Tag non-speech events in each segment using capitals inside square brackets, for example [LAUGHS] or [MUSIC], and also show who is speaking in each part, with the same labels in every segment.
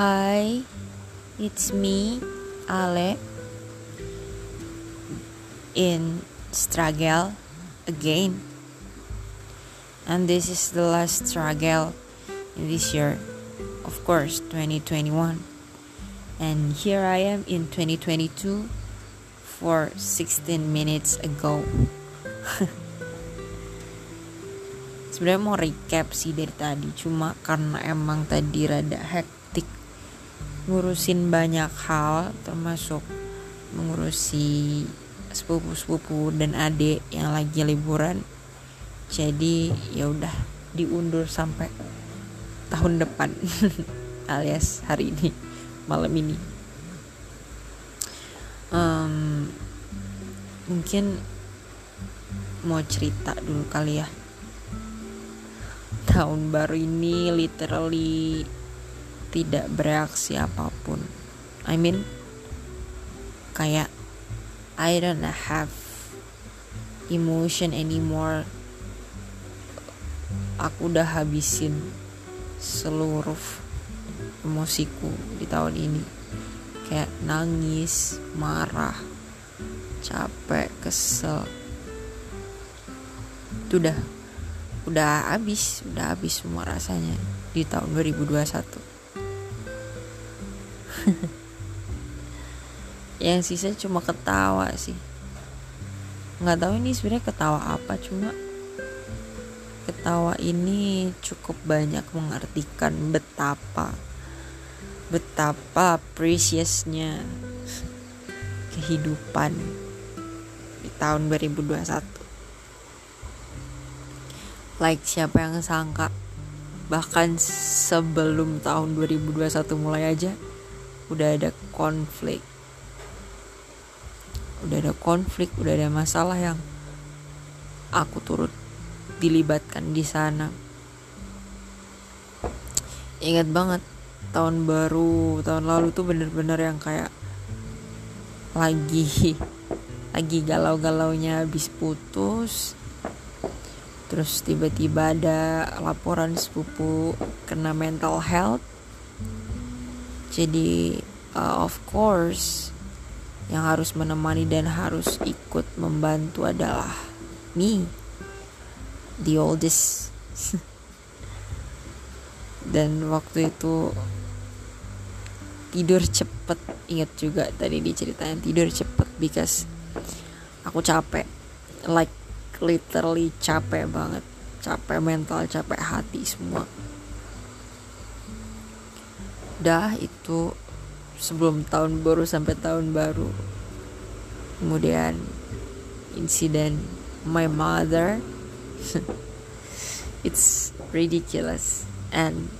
Speaker 1: Hi, it's me, Ale, in struggle again. And this is the last struggle in this year, of course, 2021. And here I am in 2022 for 16 minutes ago. [LAUGHS] Sebenarnya mau recap sih dari tadi, cuma karena emang tadi rada hektik ngurusin banyak hal termasuk mengurusi sepupu-sepupu dan adik yang lagi liburan. Jadi ya udah diundur sampai tahun depan [LAUGHS] alias hari ini malam ini. Um, mungkin mau cerita dulu kali ya tahun baru ini literally tidak bereaksi apa pun. I mean, kayak I don't have emotion anymore. Aku udah habisin seluruh emosiku di tahun ini. Kayak nangis, marah, capek, kesel. Itu udah udah habis udah habis semua rasanya di tahun 2021 [LAUGHS] yang sisa cuma ketawa sih. Nggak tahu ini sebenarnya ketawa apa cuma ketawa ini cukup banyak mengartikan betapa betapa preciousnya kehidupan di tahun 2021 like siapa yang sangka? Bahkan sebelum tahun 2021 mulai aja udah ada konflik. Udah ada konflik udah ada masalah yang aku turut dilibatkan di sana. Ingat banget tahun baru tahun lalu tuh bener-bener yang kayak lagi [LAUGHS] lagi galau-galaunya habis putus. Terus tiba-tiba ada laporan sepupu kena mental health jadi uh, of course yang harus menemani dan harus ikut membantu adalah me the oldest. [LAUGHS] Dan waktu itu tidur cepet. Ingat juga tadi diceritain tidur cepet because aku capek. Like literally capek banget. Capek mental capek hati semua dah itu sebelum tahun baru sampai tahun baru. Kemudian insiden my mother. [LAUGHS] It's ridiculous. And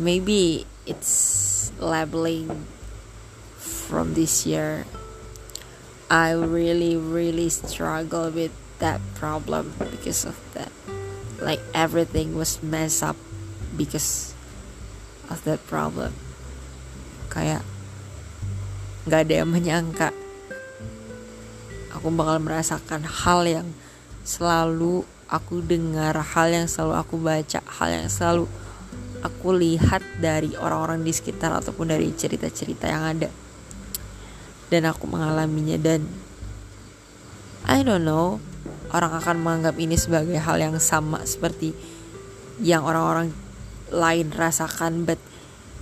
Speaker 1: maybe it's labeling from this year. I really really struggle with that problem because of that. Like everything was messed up because of that problem. Kayak nggak ada yang menyangka aku bakal merasakan hal yang selalu aku dengar hal yang selalu aku baca hal yang selalu aku lihat dari orang-orang di sekitar ataupun dari cerita-cerita yang ada. Dan aku mengalaminya dan I don't know orang akan menganggap ini sebagai hal yang sama seperti yang orang-orang lain rasakan but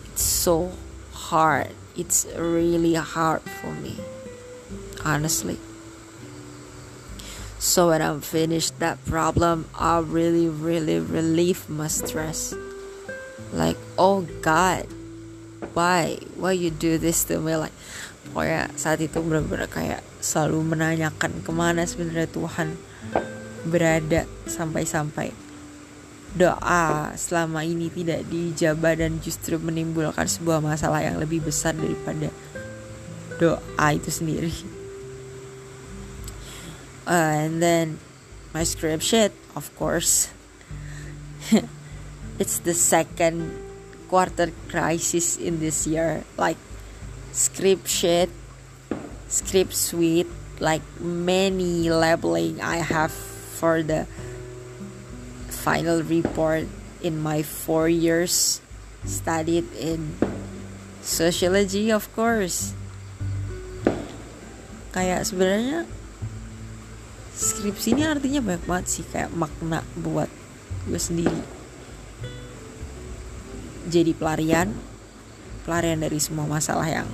Speaker 1: it's so hard. It's really hard for me honestly. So when I'm finished that problem I really really relieve my stress. Like oh God why why you do this to me? Like pokoknya saat itu benar-benar kayak selalu menanyakan ke mana sebenarnya Tuhan berada sampai-sampai doa selama ini tidak dijabah dan justru menimbulkan sebuah masalah yang lebih besar daripada doa itu sendiri. Uh, and then my script shit, of course. [LAUGHS] it's the second quarter crisis in this year. Like script shit, script suite, like many labeling I have for the final report in my four years studied in sociology of course. Kayak sebenarnya skripsi ini artinya banyak banget sih kayak makna buat gue sendiri. Jadi pelarian pelarian dari semua masalah yang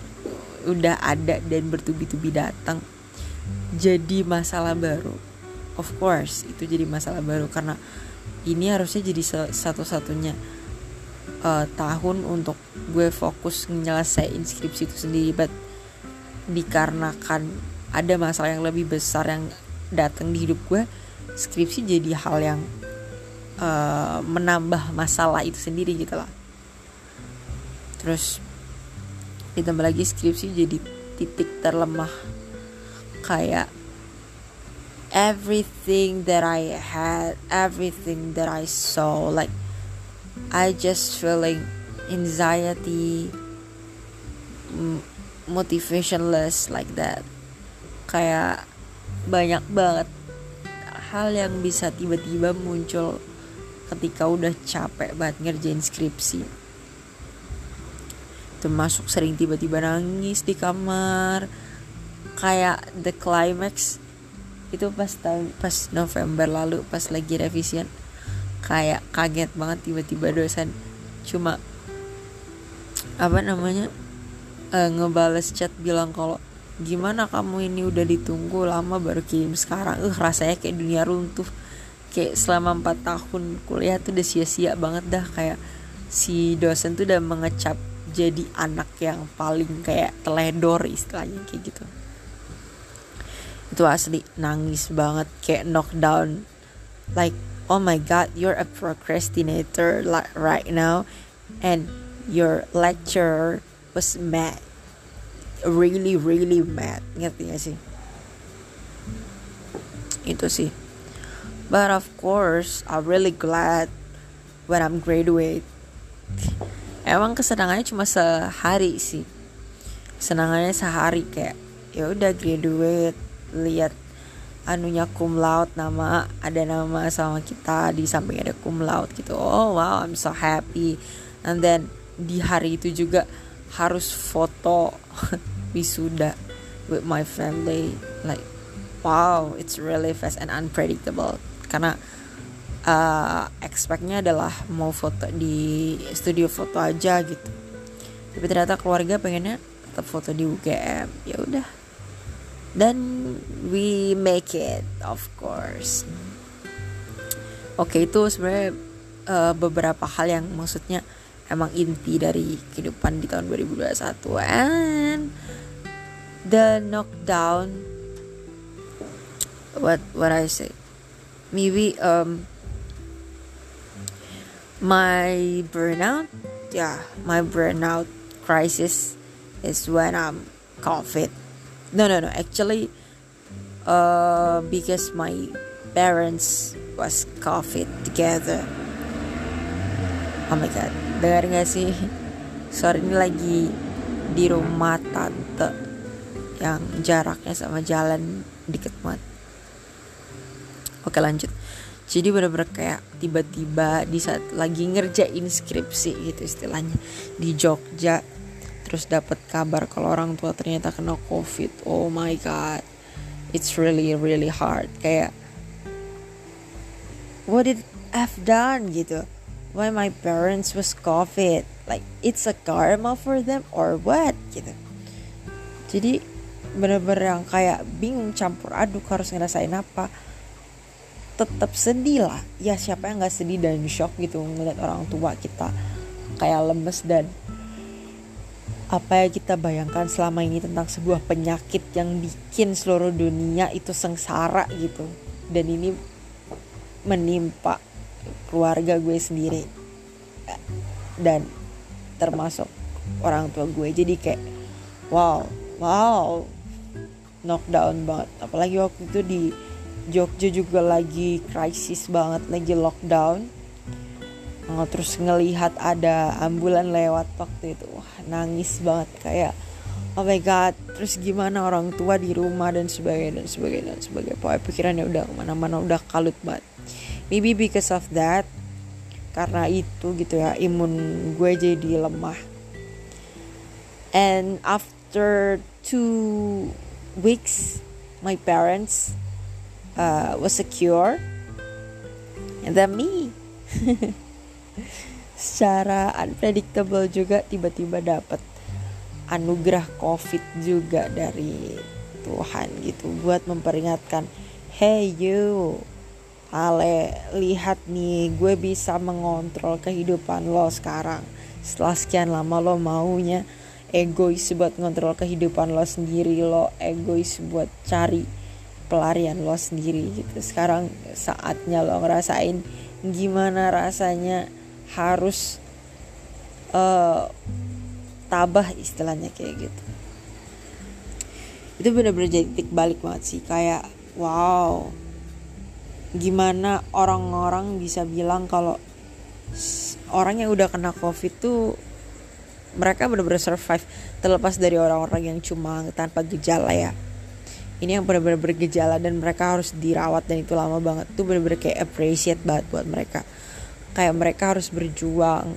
Speaker 1: udah ada dan bertubi-tubi datang jadi masalah baru. Of course itu jadi masalah baru karena ini harusnya jadi satu-satunya uh, tahun untuk gue fokus nyelesain skripsi itu sendiri. But dikarenakan ada masalah yang lebih besar yang datang di hidup gue skripsi jadi hal yang uh, menambah masalah itu sendiri gitu lah. Terus ditambah lagi skripsi jadi titik terlemah kayak everything that I had everything that I saw like I just feeling anxiety motivationless like that. Kayak banyak banget hal yang bisa tiba-tiba muncul ketika udah capek banget ngerjain skripsi. Termasuk sering tiba-tiba nangis di kamar. Kayak the climax itu pas tahun pas November lalu pas lagi revisian. Kayak kaget banget tiba-tiba dosen. Cuma apa namanya uh, ngebales chat bilang kalau gimana kamu ini udah ditunggu lama baru kirim sekarang? Uh rasanya kayak dunia runtuh. Kayak selama 4 tahun kuliah tuh udah sia-sia banget dah. Kayak si dosen tuh udah mengecap jadi anak yang paling kayak teledor istilahnya kayak gitu itu asli nangis banget kayak knockdown like oh my god you're a procrastinator like right now. And your lecturer was mad. Really really mad. Ngerti gak sih? Itu sih. But of course I'm really glad when I'm graduate. Emang kesenangannya cuma sehari sih. Senangannya sehari kayak ya udah graduate lihat anunya cum laude nama ada nama sama kita di samping ada cum laude gitu. Oh wow I'm so happy. And then di hari itu juga harus foto [LAUGHS] wisuda with my family. Like wow it's really fast and unpredictable. Karena uh, expectnya adalah mau foto di studio foto aja gitu. Tapi ternyata keluarga pengennya tetap foto di UGM ya udah dan we make it of course. Oke okay, itu sebenarnya uh, beberapa hal yang maksudnya emang inti dari kehidupan di tahun 2021 and the knockdown what what I say? Maybe um my burnout yeah my burnout crisis is when i'm covid no no no. Actually uh because my parents was covid together. Oh my god. Dengar gak sih? Sorry ini lagi di rumah tante yang jaraknya sama jalan deket banget. Oke lanjut. Jadi bener-bener kayak tiba-tiba di saat lagi ngerjain skripsi gitu istilahnya di Jogja terus dapat kabar kalau orang tua ternyata kena covid. Oh my god. It's really really hard. Kayak what did I've done gitu? Why my parents was covid? Like it's a karma for them or what? Gitu. Jadi bener-bener yang kayak bingung campur aduk harus ngerasain apa. Tetap sedih lah. Ya siapa yang nggak sedih dan shock gitu ngeliat orang tua kita kayak lemes dan apa yang kita bayangkan selama ini tentang sebuah penyakit yang bikin seluruh dunia itu sengsara gitu. Dan ini menimpa keluarga gue sendiri. Dan termasuk orang tua gue. Jadi kayak wow wow knockdown banget. Apalagi waktu itu di Jogja juga lagi krisis banget lagi lockdown oh, terus ngelihat ada ambulan lewat waktu itu. Wah nangis banget kayak oh my god terus gimana orang tua di rumah dan sebagainya dan sebagainya dan sebagainya. Pokoknya pikirannya udah ke mana-mana udah kalut banget. Maybe because of that karena itu gitu ya imun gue jadi lemah. And after two weeks my parents uh, was secure. And then me [LAUGHS] secara unpredictable juga tiba-tiba dapat anugerah covid juga dari Tuhan gitu buat memperingatkan hey you Ale lihat nih gue bisa mengontrol kehidupan lo sekarang. Setelah sekian lama lo maunya egois buat ngontrol kehidupan lo sendiri lo egois buat cari pelarian lo sendiri gitu. Sekarang saatnya lo ngerasain gimana rasanya harus uh, tabah istilahnya kayak gitu. Itu bener-bener jadi titik balik banget sih kayak wow gimana orang-orang bisa bilang kalau orang yang udah kena covid tuh mereka benar-benar survive terlepas dari orang-orang yang cuma tanpa gejala ya. Ini yang benar-benar bergejala dan mereka harus dirawat dan itu lama banget. Tuh benar-benar kayak appreciate banget buat mereka kayak mereka harus berjuang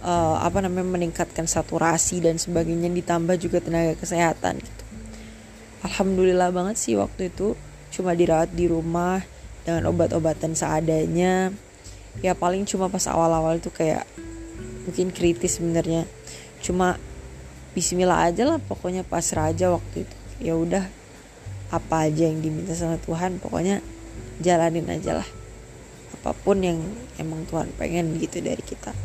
Speaker 1: uh, apa namanya meningkatkan saturasi dan sebagainya ditambah juga tenaga kesehatan gitu. Alhamdulillah banget sih waktu itu cuma dirawat di rumah dengan obat-obatan seadanya. Ya paling cuma pas awal-awal itu kayak mungkin kritis sebenarnya. Cuma Bismillah aja lah pokoknya pasrah aja waktu itu. Ya udah apa aja yang diminta sama Tuhan pokoknya jalanin aja lah apa pun yang emang Tuhan pengen gitu dari kita.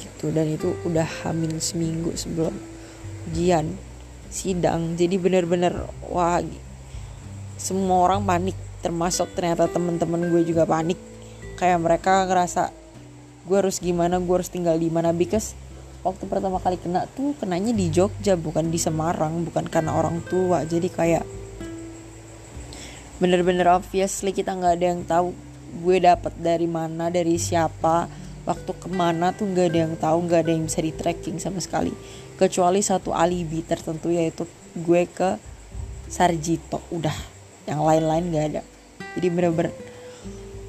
Speaker 1: Gitu dan itu udah hamil seminggu sebelum ujian sidang. Jadi bener-bener wah semua orang panik. Termasuk ternyata temen-temen gue juga panik. Kayak mereka ngerasa gue harus gimana? Gue harus tinggal di mana? Because waktu pertama kali kena tuh kenanya di Jogja bukan di Semarang bukan karena orang tua. Jadi kayak bener-bener obviously kita nggak ada yang tahu gue dapat dari mana dari siapa waktu ke mana tuh nggak ada yang tahu nggak ada yang bisa di tracking sama sekali. Kecuali satu alibi tertentu yaitu gue ke Sarjito. Udah yang lain-lain nggak ada. Jadi bener-bener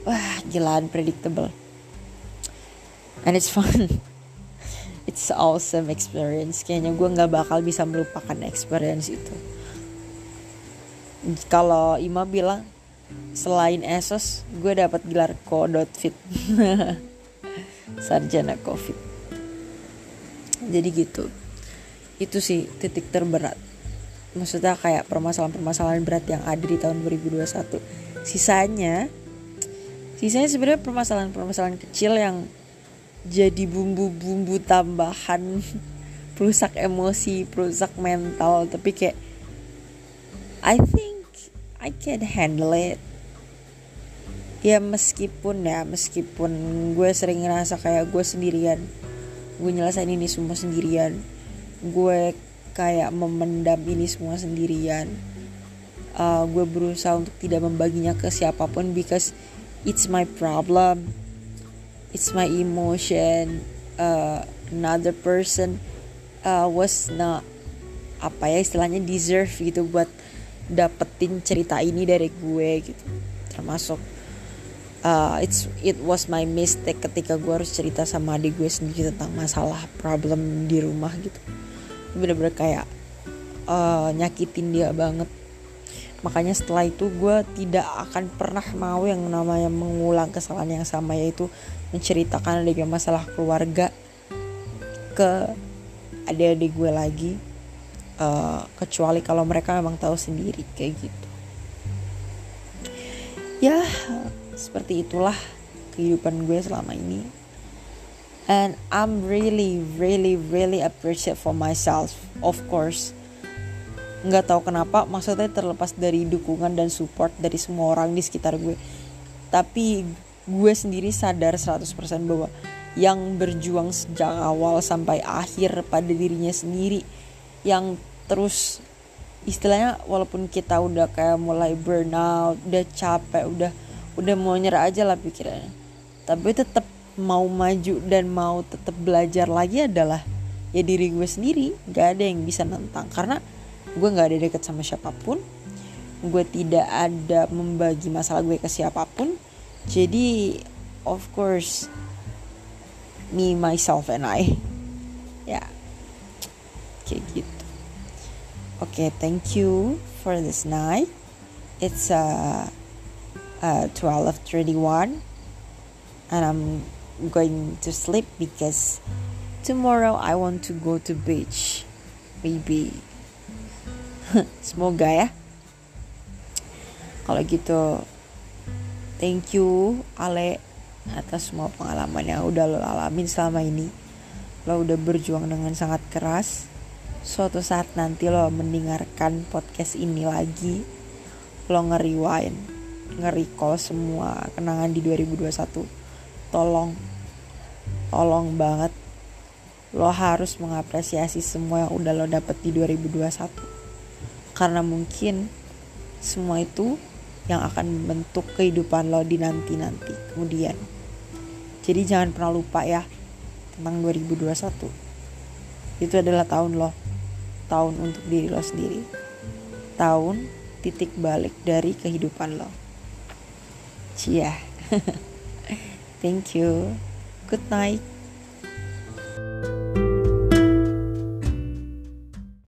Speaker 1: wah gila unpredictable. And it's fun. [LAUGHS] It's awesome experience. Kayaknya gue nggak bakal bisa melupakan experience itu. Kalau Ima bilang selain esos gue dapat gelar co.fit [LAUGHS] sarjana covid. Jadi gitu. Itu sih titik terberat. Maksudnya kayak permasalahan-permasalahan berat yang ada di tahun 2021 sisanya sisanya sebenarnya permasalahan-permasalahan kecil yang jadi bumbu-bumbu tambahan [LAUGHS] perusak emosi perusak mental. Tapi kayak I think I can handle it. Ya meskipun ya meskipun gue sering ngerasa kayak gue sendirian. Gue nyelesain ini semua sendirian. Gue kayak memendam ini semua sendirian. Uh, gue berusaha untuk tidak membaginya ke siapa pun because it's my problem. It's my emotion. Uh, another person uh, was not apa ya istilahnya deserve gitu buat dapetin cerita ini dari gue gitu. Termasuk uh, it's it was my mistake ketika gue harus cerita sama adik gue sendiri tentang masalah problem di rumah gitu. Bener-bener kayak uh, nyakitin dia banget. Makanya setelah itu gue tidak akan pernah mau yang namanya mengulang kesalahan yang sama yaitu menceritakan adanya masalah keluarga ke adik-adik gue lagi uh, kecuali kalau mereka memang tahu sendiri kayak gitu. Ya seperti itulah kehidupan gue selama ini. And I'm really really really appreciate for myself of course. Nggak tahu kenapa maksudnya terlepas dari dukungan dan support dari semua orang di sekitar gue. Tapi gue sendiri sadar 100% bahwa yang berjuang sejak awal sampai akhir pada dirinya sendiri yang terus istilahnya walaupun kita udah kayak mulai burnout udah capek udah udah mau nyerah aja lah pikirannya. Tapi tetap mau maju dan mau tetap belajar lagi adalah ya diri gue sendiri. Gak ada yang bisa nentang. Karena gue nggak ada deket sama siapa pun. Gue tidak ada membagi masalah gue ke siapa pun. Jadi of course me myself and I ya okay thank you for this night. It's uh, uh 12:31 and I'm going to sleep because tomorrow I want to go to beach. Maybe. [LAUGHS] Semoga ya. Kalau gitu thank you Ale atas semua pengalaman yang udah lo alamin selama ini. Lo udah berjuang dengan sangat keras suatu saat nanti lo mendengarkan podcast ini lagi lo nge-rewind nge-recall semua kenangan di 2021 tolong tolong banget lo harus mengapresiasi semua yang udah lo dapet di 2021 karena mungkin semua itu yang akan membentuk kehidupan lo di nanti-nanti kemudian jadi jangan pernah lupa ya tentang 2021. Itu adalah tahun lo. Tahun untuk diri lo sendiri. Tahun titik balik dari kehidupan lo. Cia. [LAUGHS] Thank you. Good night.